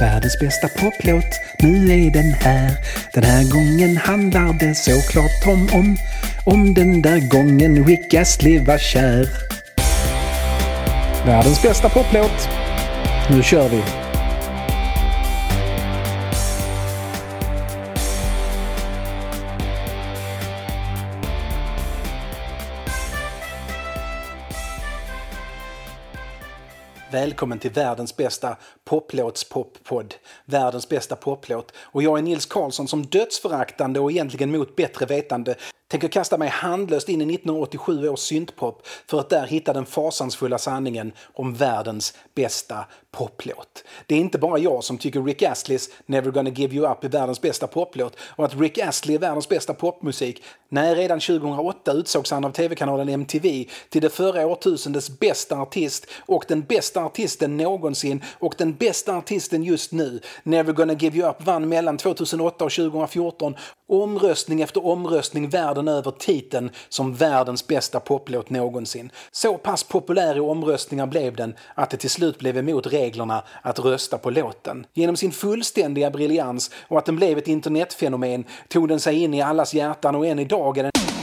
Världens bästa poplåt, nu är den här. Den här gången handlar det såklart om, om, om den där gången Rick Astley var kär. Världens bästa poplåt. Nu kör vi! Välkommen till världens bästa poplåts-pop-podd. Världens bästa poplåt. Och jag är Nils Karlsson som dödsföraktande och egentligen mot bättre vetande tänker kasta mig handlöst in i 1987 års syntpop för att där hitta den fasansfulla sanningen om världens bästa poplåt. Det är inte bara jag som tycker Rick Astleys “Never gonna give you up” är världens bästa poplåt och att Rick Astley är världens bästa popmusik. Nej, redan 2008 utsågs han av tv-kanalen MTV till det förra årtusendets bästa artist och den bästa artisten någonsin och den bästa artisten just nu. “Never gonna give you up” vann mellan 2008 och 2014 omröstning efter omröstning världen över titeln som världens bästa poplåt någonsin. Så pass populär i omröstningar blev den att det till slut blev emot reglerna att rösta på låten. Genom sin fullständiga briljans och att den blev ett internetfenomen tog den sig in i allas hjärtan och än idag är den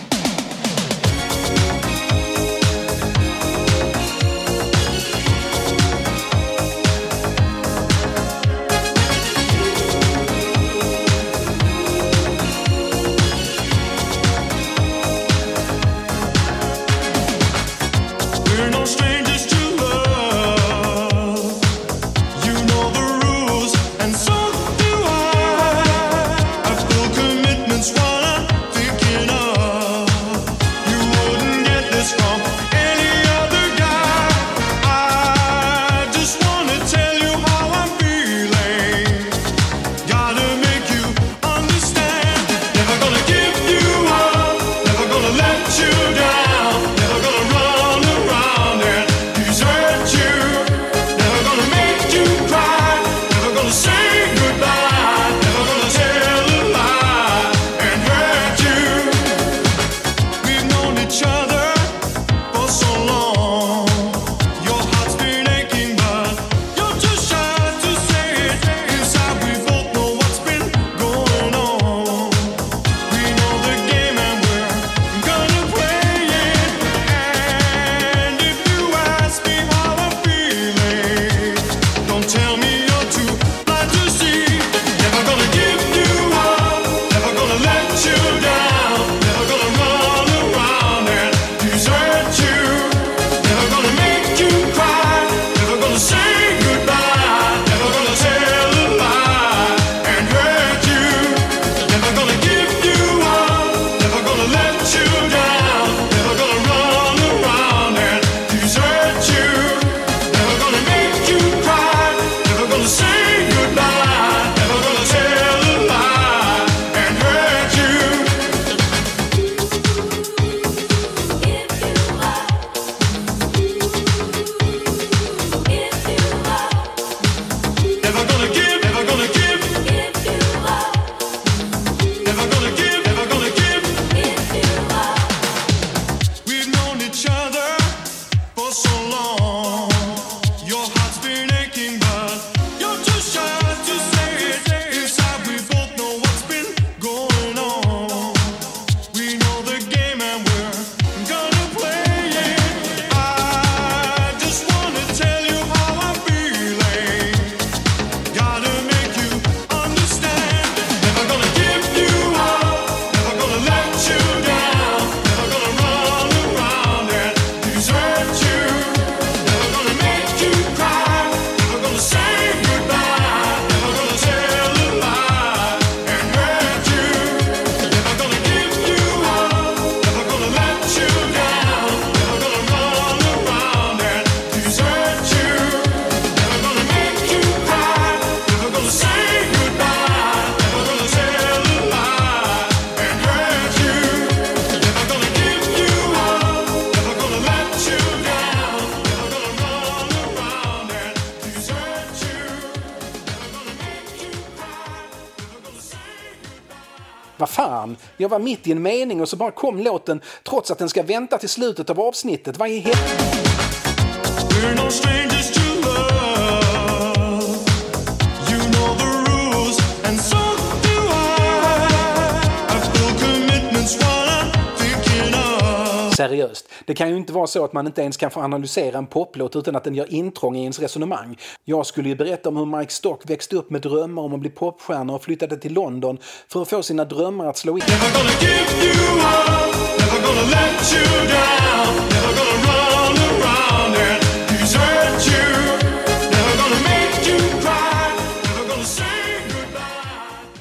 jag var mitt i en mening och så bara kom låten trots att den ska vänta till slutet av avsnittet. Vad i helvete? Seriöst, det kan ju inte vara så att man inte ens kan få analysera en poplåt utan att den gör intrång i ens resonemang. Jag skulle ju berätta om hur Mike Stock växte upp med drömmar om att bli popstjärna och flyttade till London för att få sina drömmar att slå in.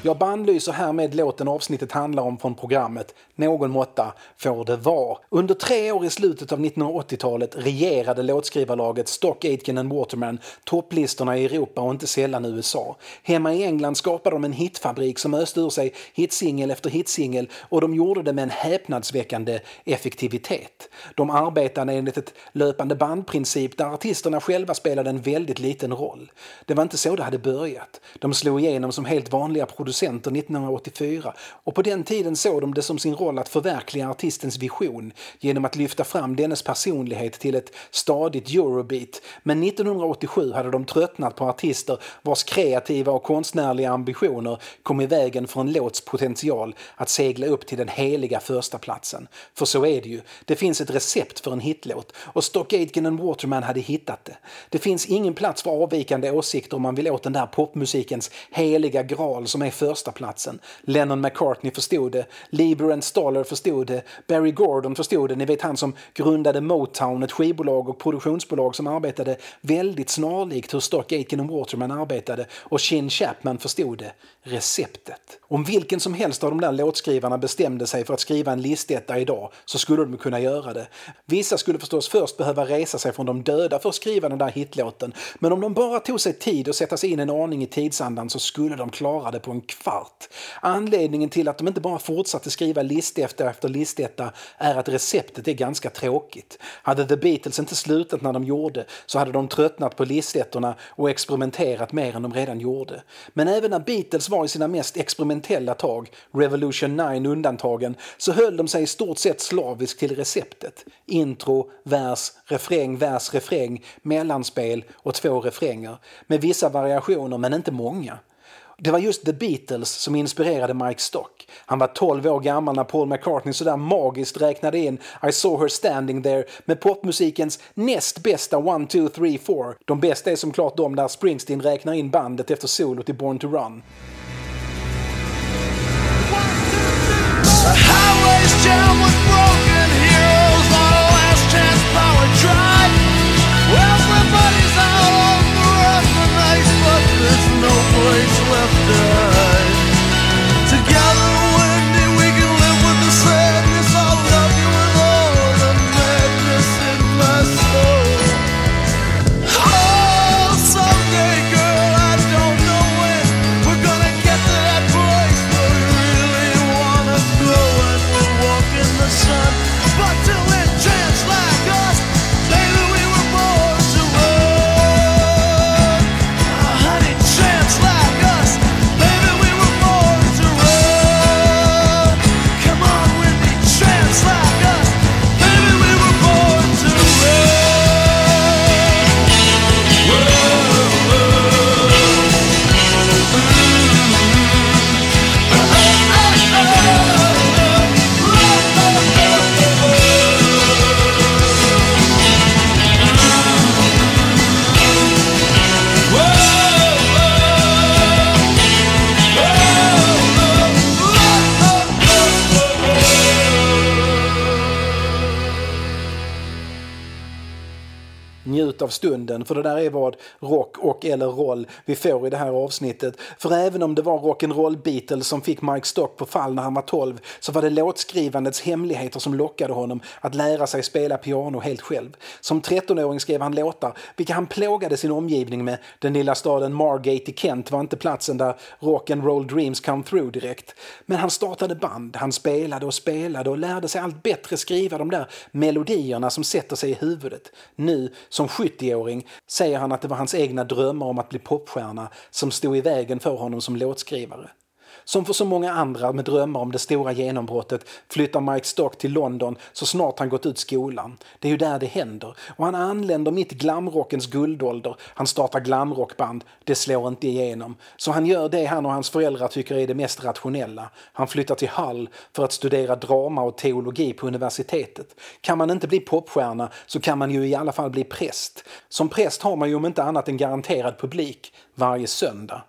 Jag bannlyser härmed låten avsnittet handlar om från programmet. Någon måtta får det vara. Under tre år i slutet av 1980-talet regerade låtskrivarlaget Stock Aitken and Waterman topplistorna i Europa och inte sällan USA. Hemma i England skapade de en hitfabrik som öste ur sig hitsingel efter hitsingel och de gjorde det med en häpnadsväckande effektivitet. De arbetade enligt ett löpande bandprincip där artisterna själva spelade en väldigt liten roll. Det var inte så det hade börjat. De slog igenom som helt vanliga producenter 1984 och på den tiden såg de det som sin roll att förverkliga artistens vision genom att lyfta fram dennes personlighet till ett stadigt eurobeat. Men 1987 hade de tröttnat på artister vars kreativa och konstnärliga ambitioner kom i vägen för en låts potential att segla upp till den heliga första platsen. För så är det ju. Det finns ett recept för en hitlåt och Stock Aitken and Waterman hade hittat det. Det finns ingen plats för avvikande åsikter om man vill åt den där popmusikens heliga graal som är första platsen. Lennon McCartney förstod det, Lieber and Stoller förstod det, Barry Gordon förstod det, ni vet han som grundade Motown, ett skivbolag och produktionsbolag som arbetade väldigt snarlikt hur Stock Aitken och Waterman arbetade och Shin Chapman förstod det, receptet. Om vilken som helst av de där låtskrivarna bestämde sig för att skriva en listetta idag så skulle de kunna göra det. Vissa skulle förstås först behöva resa sig från de döda för att skriva den där hitlåten, men om de bara tog sig tid att sätta sig in en aning i tidsandan så skulle de klara det på en kvart. Anledningen till att de inte bara fortsatte skriva listetta efter listetta är att receptet är ganska tråkigt. Hade The Beatles inte slutat när de gjorde så hade de tröttnat på listettorna och experimenterat mer än de redan gjorde. Men även när Beatles var i sina mest experimentella tag, Revolution 9 undantagen, så höll de sig i stort sett slaviskt till receptet. Intro, vers, refräng, vers, refräng, mellanspel och två refränger. Med vissa variationer men inte många. Det var just The Beatles som inspirerade Mike Stock. Han var 12 år gammal när Paul McCartney sådär magiskt räknade in I saw her standing there med popmusikens näst bästa 1, 2, 3, 4. De bästa är som klart de där Springsteen räknar in bandet efter solot i Born to Run. Highways jammed av stunden, för det där är vad rock och eller roll vi får i det här avsnittet. För även om det var rock'n'roll Beatles som fick Mike Stock på fall när han var 12 så var det låtskrivandets hemligheter som lockade honom att lära sig spela piano helt själv. Som 13-åring skrev han låtar, vilka han plågade sin omgivning med. Den lilla staden Margate i Kent var inte platsen där rock'n'roll dreams come through direkt. Men han startade band, han spelade och spelade och lärde sig allt bättre skriva de där melodierna som sätter sig i huvudet. Nu, som 70-åring, säger han att det var hans egna drömmar om att bli popstjärna som stod i vägen för honom som låtskrivare. Som för så många andra med drömmar om det stora genombrottet flyttar Mike Stock till London så snart han gått ut skolan. Det är ju där det händer. Och han anländer mitt i glamrockens guldålder. Han startar glamrockband. Det slår inte igenom. Så han gör det han och hans föräldrar tycker är det mest rationella. Han flyttar till Hull för att studera drama och teologi på universitetet. Kan man inte bli popstjärna så kan man ju i alla fall bli präst. Som präst har man ju om inte annat en garanterad publik varje söndag.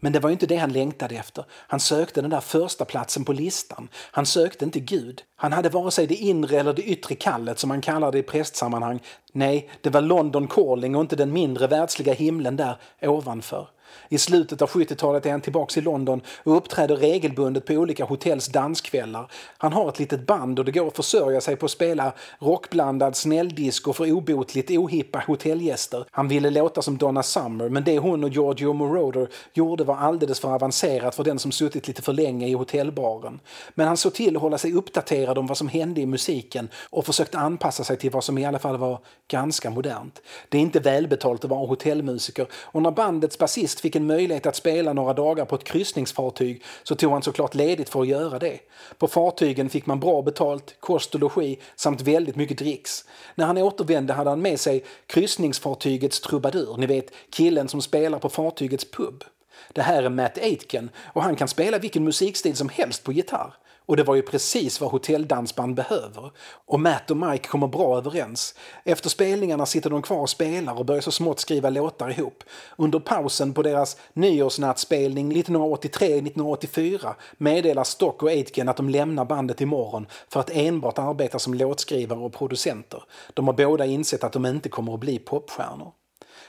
Men det var ju inte det han längtade efter. Han sökte den där första platsen på listan. Han sökte inte Gud. Han hade vare sig det inre eller det yttre kallet som man kallar det i prästsammanhang. Nej, det var London calling och inte den mindre världsliga himlen där ovanför. I slutet av 70-talet är han tillbaka i London och uppträder regelbundet på olika hotells danskvällar. Han har ett litet band och det går att försörja sig på att spela rockblandad snälldisco för obotligt ohippa hotellgäster. Han ville låta som Donna Summer men det hon och Giorgio Moroder gjorde var alldeles för avancerat för den som suttit lite för länge i hotellbaren. Men han såg till att hålla sig uppdaterad om vad som hände i musiken och försökte anpassa sig till vad som i alla fall var ganska modernt. Det är inte välbetalt att vara hotellmusiker och när bandets basist fick en möjlighet att spela några dagar på ett kryssningsfartyg så tog han såklart ledigt för att göra det. På fartygen fick man bra betalt, kost och logi samt väldigt mycket dricks. När han återvände hade han med sig kryssningsfartygets trubadur, ni vet killen som spelar på fartygets pub. Det här är Matt Aitken och han kan spela vilken musikstil som helst på gitarr. Och det var ju precis vad hotelldansband behöver. Och Matt och Mike kommer bra överens. Efter spelningarna sitter de kvar och spelar och börjar så smått skriva låtar ihop. Under pausen på deras nyårsnattspelning 1983-1984 meddelar Stock och Aitken att de lämnar bandet imorgon för att enbart arbeta som låtskrivare och producenter. De har båda insett att de inte kommer att bli popstjärnor.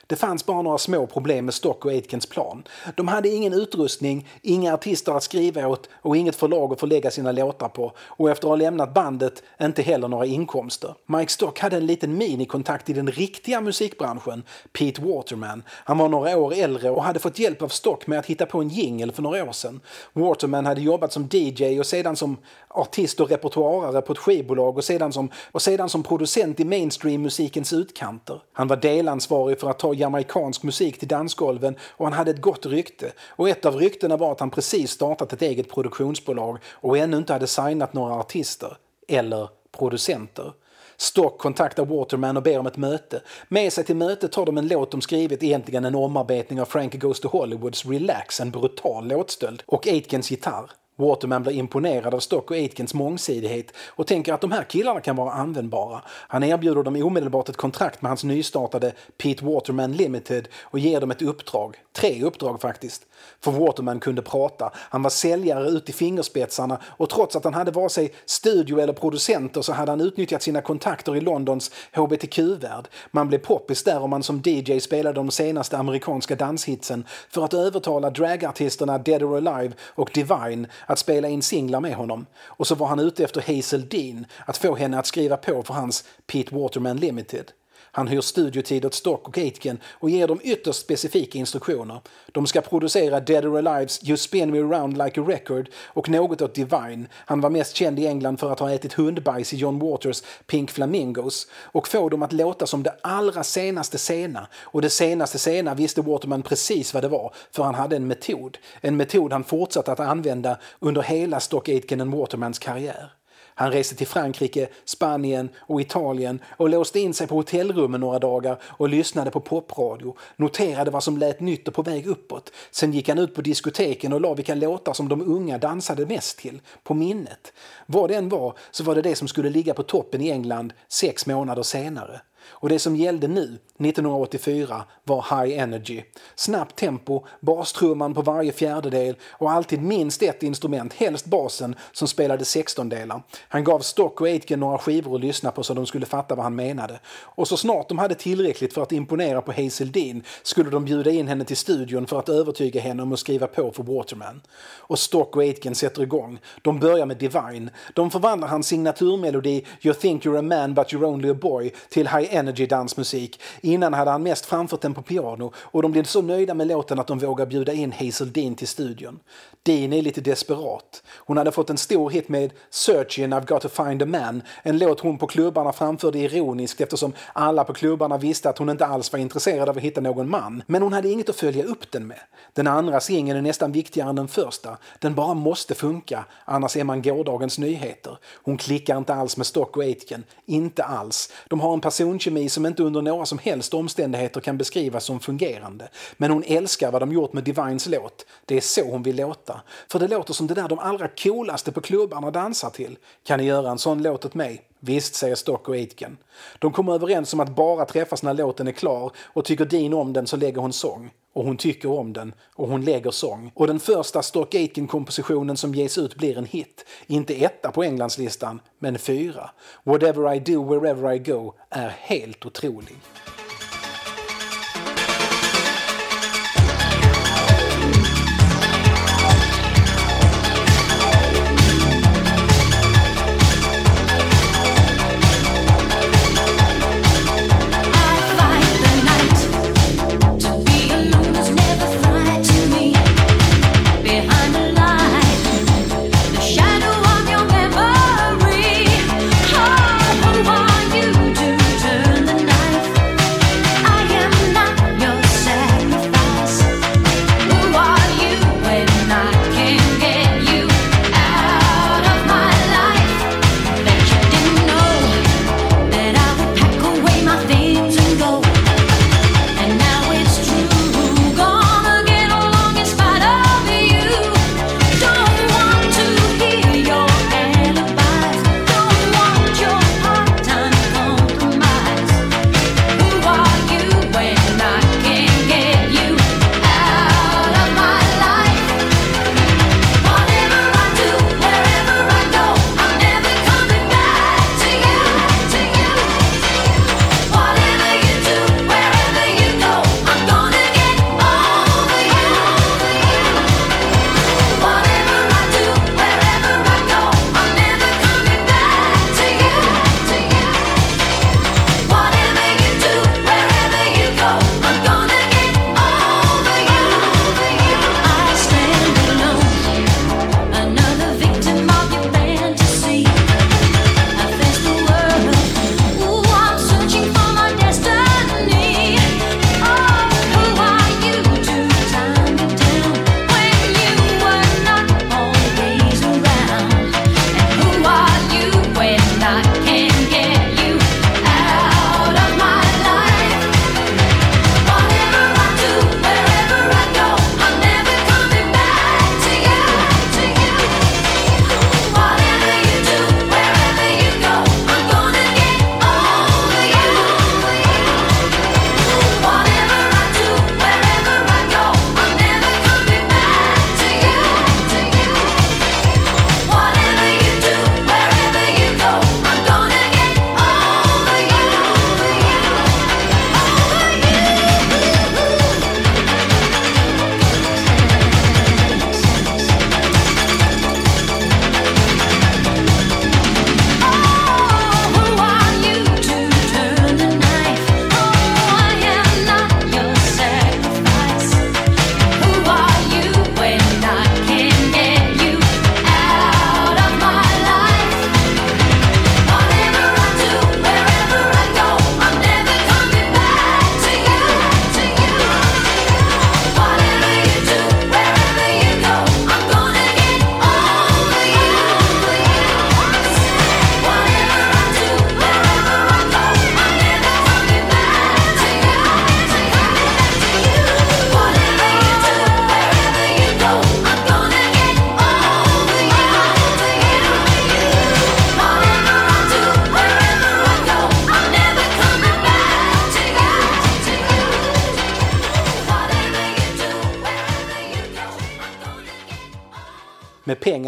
Det fanns bara några små problem med Stock och Aitkens plan. De hade ingen utrustning, inga artister att skriva åt och inget förlag att förlägga sina låtar på och efter att ha lämnat bandet inte heller några inkomster. Mike Stock hade en liten minikontakt i den riktiga musikbranschen, Pete Waterman. Han var några år äldre och hade fått hjälp av Stock med att hitta på en jingle för några år sedan. Waterman hade jobbat som DJ och sedan som artist och repertoarare på ett skivbolag och sedan som, och sedan som producent i mainstream-musikens utkanter. Han var delansvarig för att ta jamaikansk musik till dansgolven och han hade ett gott rykte. Och ett av ryktena var att han precis startat ett eget produktionsbolag och ännu inte hade signat några artister. Eller producenter. Stock kontaktar Waterman och ber om ett möte. Med sig till mötet tar de en låt de skrivit, egentligen en omarbetning av Frankie Goes to Hollywoods Relax, en brutal låtstöld, och Aitkens gitarr. Waterman blir imponerad av Stock och Aitkins mångsidighet och tänker att de här killarna kan vara användbara. Han erbjuder dem omedelbart ett kontrakt med hans nystartade Pete Waterman Limited och ger dem ett uppdrag. Tre uppdrag faktiskt. För Waterman kunde prata, han var säljare ut i fingerspetsarna och trots att han hade vare sig studio eller producenter så hade han utnyttjat sina kontakter i Londons hbtq-värld. Man blev poppis där om man som DJ spelade de senaste amerikanska danshitsen för att övertala dragartisterna Dead or Alive och Divine att spela in singlar med honom. Och så var han ute efter Hazel Dean, att få henne att skriva på för hans Pete Waterman Limited. Han hyr studiotid åt Stock och Aitken och ger dem ytterst specifika instruktioner. De ska producera Dead or Alives You Spin Me Around Like a Record och något åt Divine. Han var mest känd i England för att ha ätit hundbajs i John Waters Pink Flamingos och få dem att låta som det allra senaste sena. Och det senaste sena visste Waterman precis vad det var, för han hade en metod. En metod han fortsatte att använda under hela Stock Aitken and Watermans karriär. Han reste till Frankrike, Spanien och Italien och låste in sig på hotellrummen några dagar och lyssnade på popradio, noterade vad som lät nytt och på väg uppåt. Sen gick han ut på diskoteken och la vilka låtar som de unga dansade mest till, på minnet. Vad det än var så var det det som skulle ligga på toppen i England sex månader senare. Och det som gällde nu, 1984, var high energy. Snabbt tempo, bastrumman på varje fjärdedel och alltid minst ett instrument, helst basen, som spelade sextondelar. Han gav Stock och Aitken några skivor att lyssna på så de skulle fatta vad han menade. Och så snart de hade tillräckligt för att imponera på Hazel Dean skulle de bjuda in henne till studion för att övertyga henne om att skriva på för Waterman. Och Stock och Aitken sätter igång. De börjar med Divine. De förvandlar hans signaturmelodi You think you're a man but you're only a boy till high energy dansmusik. Innan hade han mest framfört den på piano och de blev så nöjda med låten att de vågade bjuda in Hazel Dean till studion. Dean är lite desperat. Hon hade fått en stor hit med Searching I've got to find a man, en låt hon på klubbarna framförde ironiskt eftersom alla på klubbarna visste att hon inte alls var intresserad av att hitta någon man. Men hon hade inget att följa upp den med. Den andra singeln är nästan viktigare än den första. Den bara måste funka, annars är man gårdagens nyheter. Hon klickar inte alls med Stock och Aitken. Inte alls. De har en personkemi som inte under några som helst omständigheter kan beskrivas som fungerande. Men hon älskar vad de gjort med Divines låt. Det är så hon vill låta. För det låter som det där de allra coolaste på klubbarna dansar till. Kan ni göra en sån låt åt mig? Visst, säger Stock och Aitken. De kommer överens om att bara träffas när låten är klar och tycker Dean om den så lägger hon sång. Och hon tycker om den och hon lägger sång. Och den första Stock Aitken-kompositionen som ges ut blir en hit. Inte etta på Englandslistan, men fyra. Whatever I do, wherever I go är helt otrolig.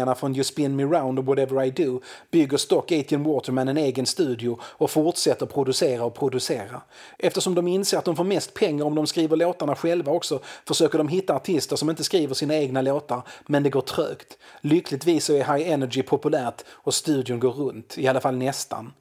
Pengarna från You Spin Me Round och Whatever I Do bygger Stock Aitken Waterman en egen studio och fortsätter producera och producera. Eftersom de inser att de får mest pengar om de skriver låtarna själva också försöker de hitta artister som inte skriver sina egna låtar, men det går trögt. Lyckligtvis så är High Energy populärt och studion går runt, i alla fall nästan.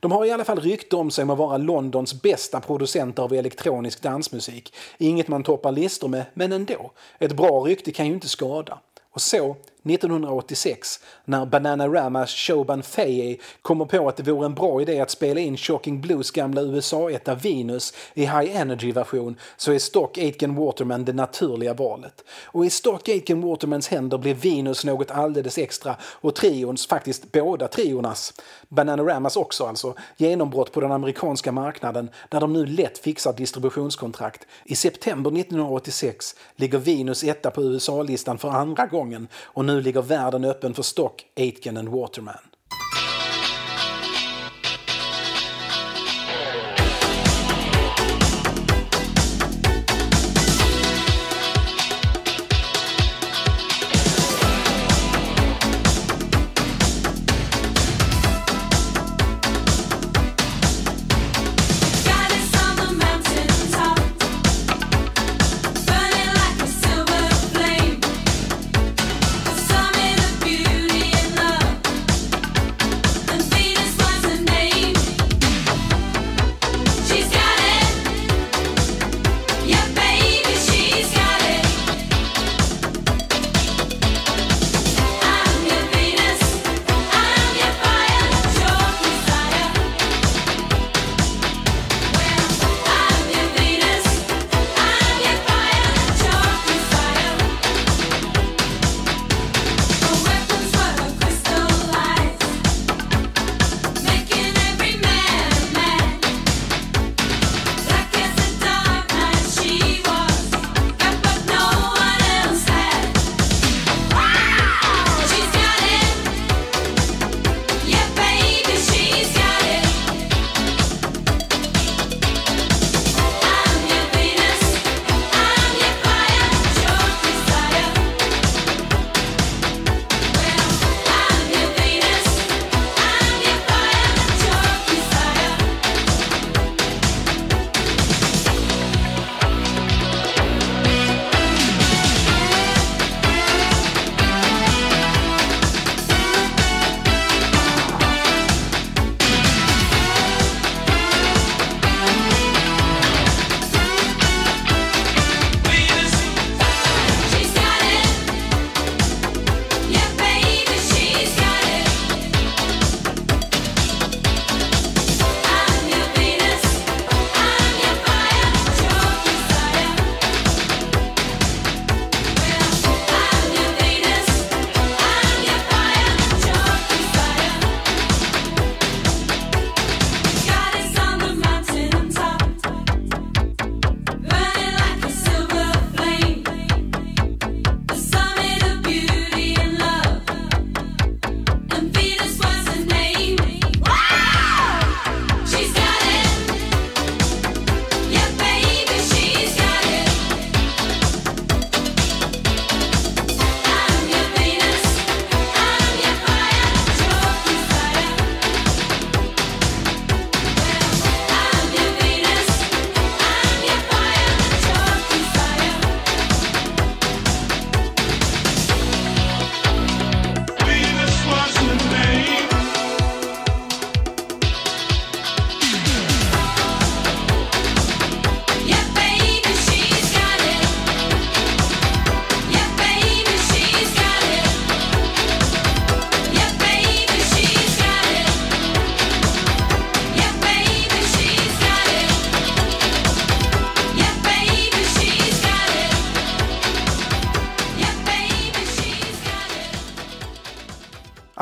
De har i alla fall rykte om sig om att vara Londons bästa producenter av elektronisk dansmusik. Inget man toppar listor med, men ändå. Ett bra rykte kan ju inte skada. Och så, 1986, när Bananaramas Shoban Feye kommer på att det vore en bra idé att spela in Shocking Blues gamla USA-etta Venus i High Energy-version så är Stock Aitken Waterman det naturliga valet. Och i Stock Aitken Watermans händer blir Venus något alldeles extra och trions, faktiskt båda triornas, Bananaramas också alltså, genombrott på den amerikanska marknaden där de nu lätt fixar distributionskontrakt. I september 1986 ligger Venus etta på USA-listan för andra gången och nu nu ligger världen öppen för Stock, Aitken and Waterman.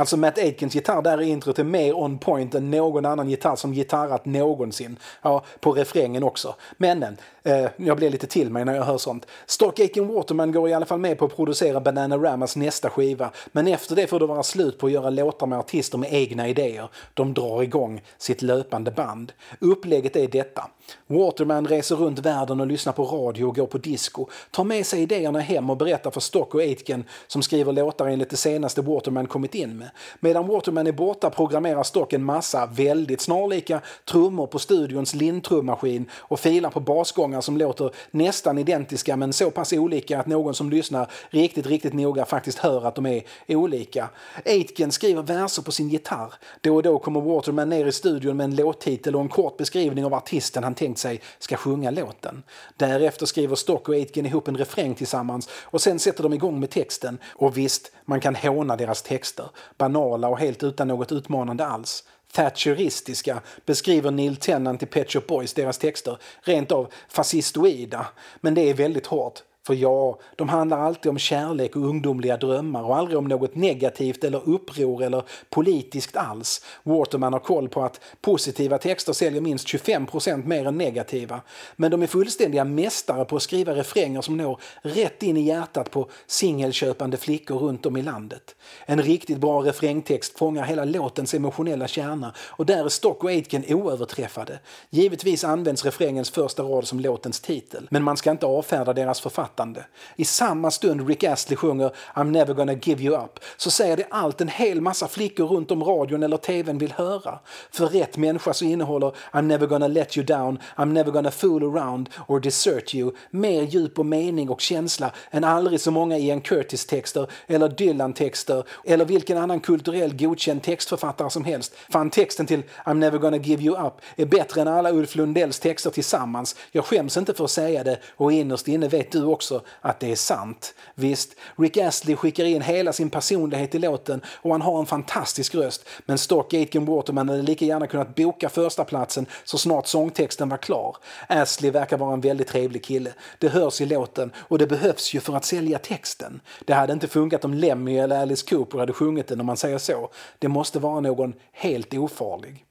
Alltså Matt Aitkens gitarr där i introt är mer on point än någon annan gitarr som gitarrat någonsin. Ja, på refrängen också. Men eh, jag blir lite till mig när jag hör sånt. Stock Aitken Waterman går i alla fall med på att producera Bananaramas nästa skiva. Men efter det får det vara slut på att göra låtar med artister med egna idéer. De drar igång sitt löpande band. Upplägget är detta. Waterman reser runt världen och lyssnar på radio och går på disco. Tar med sig idéerna hem och berättar för Stock och Aitken som skriver låtar enligt det senaste Waterman kommit in med. Medan Waterman är borta programmerar Stock en massa väldigt snarlika trummor på studions lintrummaskin och filar på basgångar som låter nästan identiska men så pass olika att någon som lyssnar riktigt, riktigt noga faktiskt hör att de är olika. Aitken skriver verser på sin gitarr. Då och då kommer Waterman ner i studion med en låttitel och en kort beskrivning av artisten han tänkt sig ska sjunga låten. Därefter skriver Stock och Aitken ihop en refräng tillsammans och sen sätter de igång med texten. Och visst, man kan håna deras texter. Banala och helt utan något utmanande alls. Thatcheristiska beskriver Neil Tennant i Pet Shop Boys deras texter, rent av fascistoida. Men det är väldigt hårt. För ja, de handlar alltid om kärlek och ungdomliga drömmar och aldrig om något negativt eller uppror eller politiskt alls. Waterman har koll på att positiva texter säljer minst 25% mer än negativa. Men de är fullständiga mästare på att skriva refränger som når rätt in i hjärtat på singelköpande flickor runt om i landet. En riktigt bra refrängtext fångar hela låtens emotionella kärna och där är Stock och Aitken oöverträffade. Givetvis används refrängens första rad som låtens titel, men man ska inte avfärda deras författare författande. I samma stund Rick Astley sjunger I'm never gonna give you up så säger det allt en hel massa flickor runt om radion eller tvn vill höra. För rätt människa så innehåller I'm never gonna let you down, I'm never gonna fool around or desert you mer djup och mening och känsla än aldrig så många Ian Curtis-texter eller Dylan-texter eller vilken annan kulturell godkänd textförfattare som helst. Fan, texten till I'm never gonna give you up är bättre än alla Ulf Lundells texter tillsammans. Jag skäms inte för att säga det och innerst inne vet du också att det är sant. Visst, Rick Astley skickar in hela sin personlighet i låten och han har en fantastisk röst. Men Stock Aitken Waterman hade lika gärna kunnat boka första platsen så snart sångtexten var klar. Astley verkar vara en väldigt trevlig kille. Det hörs i låten och det behövs ju för att sälja texten. Det hade inte funkat om Lemmy eller Alice Cooper hade sjungit den om man säger så. Det måste vara någon helt ofarlig.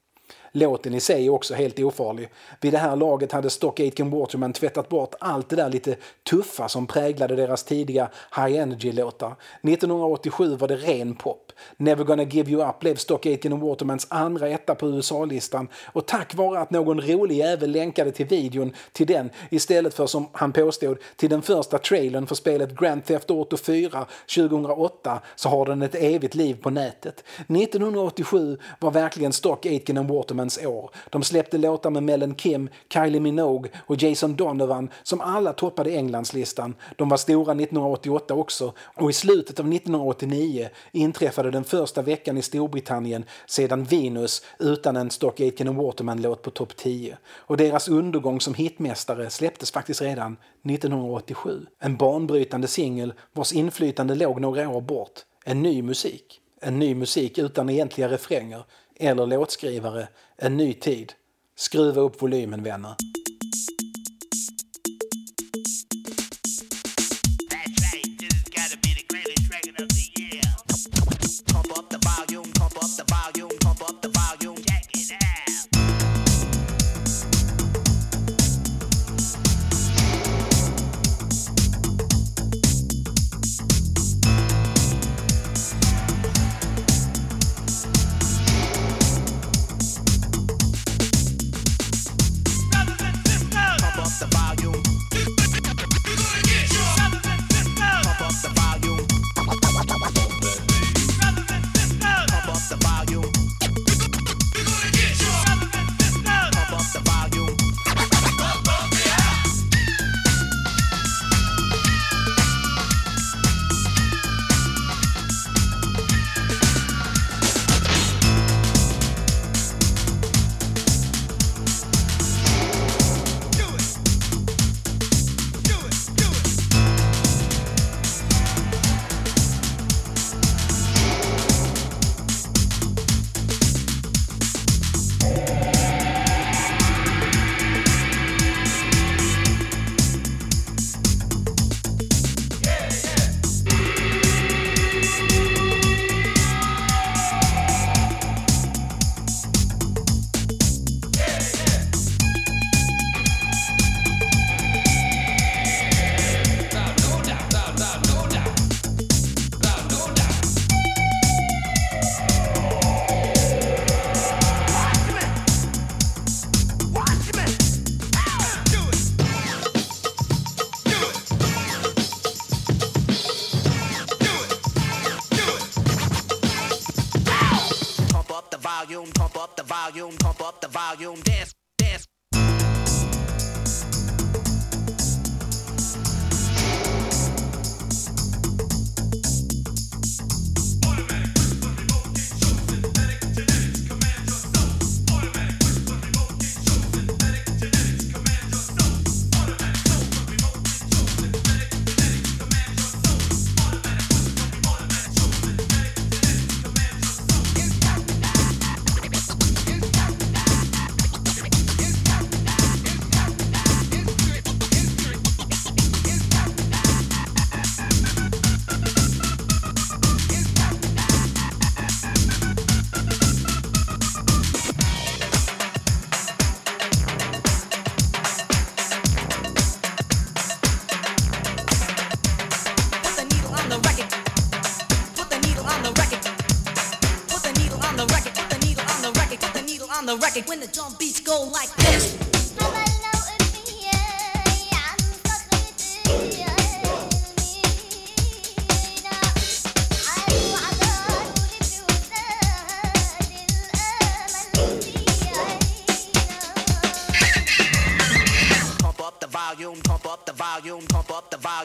Låten i sig är också helt ofarlig. Vid det här laget hade Stock Aitken Waterman tvättat bort allt det där lite tuffa som präglade deras tidiga High Energy-låtar. 1987 var det ren pop. Never gonna give you up blev Stock Aitken Watermans andra etta på USA-listan och tack vare att någon rolig jävel länkade till videon till den istället för som han påstod till den första trailern för spelet Grand Theft Auto 4 2008 så har den ett evigt liv på nätet. 1987 var verkligen Stock Aitken Waterman Watermans år. De släppte låtar med Mellon Kim, Kylie Minogue och Jason Donovan som alla toppade Englandslistan. De var stora 1988 också och i slutet av 1989 inträffade den första veckan i Storbritannien sedan Venus utan en Stock Aitken Waterman-låt på topp 10. Och deras undergång som hitmästare släpptes faktiskt redan 1987. En banbrytande singel vars inflytande låg några år bort. En ny musik. En ny musik utan egentliga refränger eller låtskrivare. En ny tid. Skruva upp volymen vänner.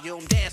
volume down.